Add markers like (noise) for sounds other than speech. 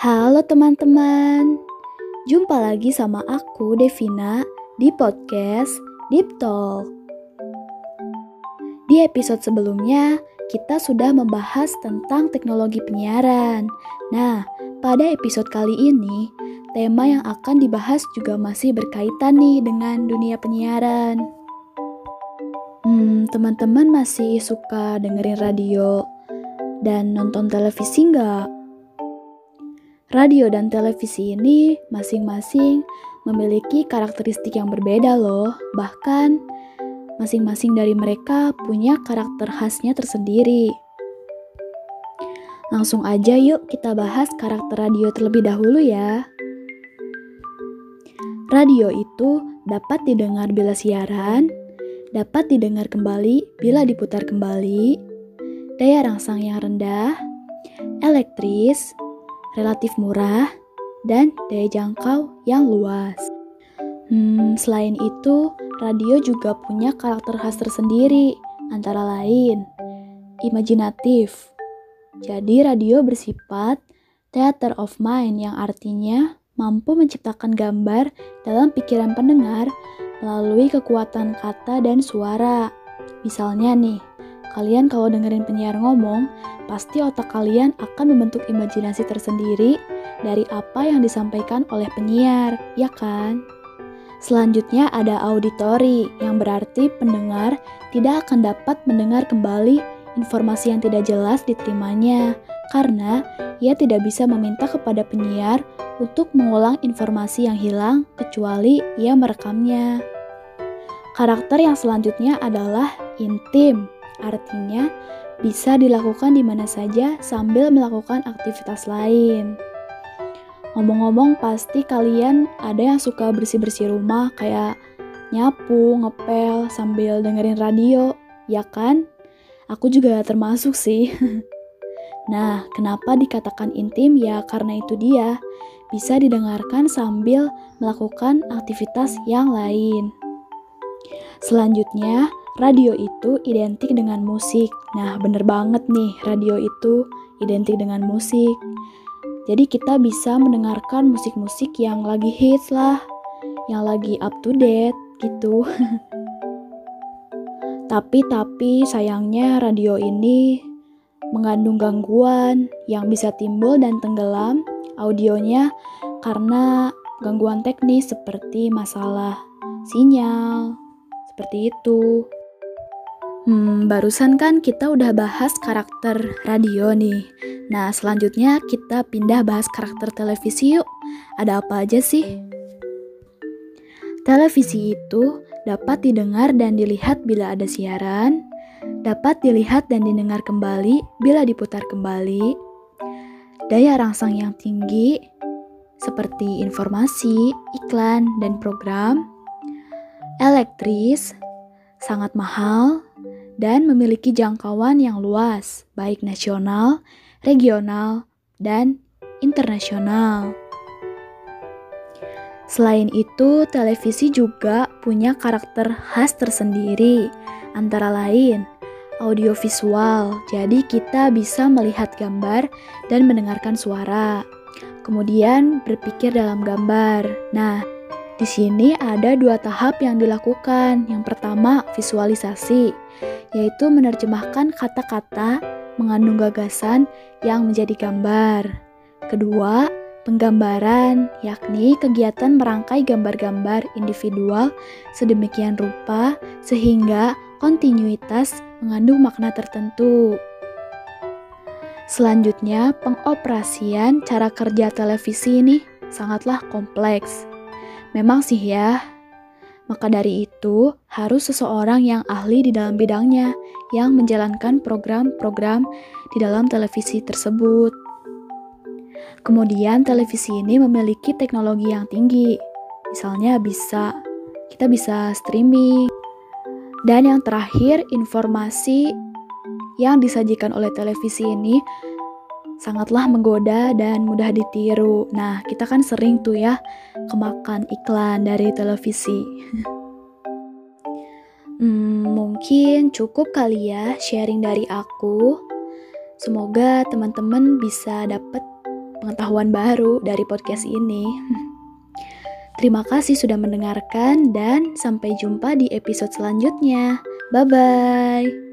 Halo teman-teman, jumpa lagi sama aku Devina di podcast Deep Talk. Di episode sebelumnya, kita sudah membahas tentang teknologi penyiaran. Nah, pada episode kali ini, tema yang akan dibahas juga masih berkaitan nih dengan dunia penyiaran. Hmm, teman-teman masih suka dengerin radio dan nonton televisi nggak? Radio dan televisi ini masing-masing memiliki karakteristik yang berbeda loh. Bahkan masing-masing dari mereka punya karakter khasnya tersendiri. Langsung aja yuk kita bahas karakter radio terlebih dahulu ya. Radio itu dapat didengar bila siaran, dapat didengar kembali bila diputar kembali, daya rangsang yang rendah, elektris, relatif murah, dan daya jangkau yang luas. Hmm, selain itu, radio juga punya karakter khas tersendiri, antara lain imajinatif. Jadi, radio bersifat theater of mind yang artinya mampu menciptakan gambar dalam pikiran pendengar melalui kekuatan kata dan suara. Misalnya nih, Kalian kalau dengerin penyiar ngomong, pasti otak kalian akan membentuk imajinasi tersendiri dari apa yang disampaikan oleh penyiar, ya kan? Selanjutnya ada auditori, yang berarti pendengar tidak akan dapat mendengar kembali informasi yang tidak jelas diterimanya, karena ia tidak bisa meminta kepada penyiar untuk mengulang informasi yang hilang kecuali ia merekamnya. Karakter yang selanjutnya adalah intim, Artinya, bisa dilakukan di mana saja sambil melakukan aktivitas lain. Ngomong-ngomong, pasti kalian ada yang suka bersih-bersih rumah kayak nyapu, ngepel sambil dengerin radio, ya kan? Aku juga termasuk sih. (laughs) nah, kenapa dikatakan intim? Ya karena itu dia bisa didengarkan sambil melakukan aktivitas yang lain. Selanjutnya, radio itu identik dengan musik. Nah, bener banget nih, radio itu identik dengan musik. Jadi kita bisa mendengarkan musik-musik yang lagi hits lah, yang lagi up to date gitu. (laughs) tapi tapi sayangnya radio ini mengandung gangguan yang bisa timbul dan tenggelam audionya karena gangguan teknis seperti masalah sinyal, seperti itu. Hmm, barusan kan kita udah bahas karakter radio nih. Nah, selanjutnya kita pindah bahas karakter televisi yuk. Ada apa aja sih? Televisi itu dapat didengar dan dilihat bila ada siaran, dapat dilihat dan didengar kembali bila diputar kembali, daya rangsang yang tinggi, seperti informasi, iklan, dan program, elektris, sangat mahal, dan memiliki jangkauan yang luas, baik nasional, regional, dan internasional. Selain itu, televisi juga punya karakter khas tersendiri, antara lain audiovisual. Jadi kita bisa melihat gambar dan mendengarkan suara. Kemudian berpikir dalam gambar. Nah, di sini ada dua tahap yang dilakukan. Yang pertama, visualisasi, yaitu menerjemahkan kata-kata mengandung gagasan yang menjadi gambar. Kedua, penggambaran, yakni kegiatan merangkai gambar-gambar individual sedemikian rupa sehingga kontinuitas mengandung makna tertentu. Selanjutnya, pengoperasian cara kerja televisi ini sangatlah kompleks. Memang sih ya, maka dari itu harus seseorang yang ahli di dalam bidangnya yang menjalankan program-program di dalam televisi tersebut. Kemudian televisi ini memiliki teknologi yang tinggi. Misalnya bisa kita bisa streaming. Dan yang terakhir, informasi yang disajikan oleh televisi ini sangatlah menggoda dan mudah ditiru. Nah, kita kan sering tuh ya kemakan iklan dari televisi. (laughs) hmm, mungkin cukup kali ya sharing dari aku. Semoga teman-teman bisa dapat pengetahuan baru dari podcast ini. (laughs) Terima kasih sudah mendengarkan dan sampai jumpa di episode selanjutnya. Bye bye.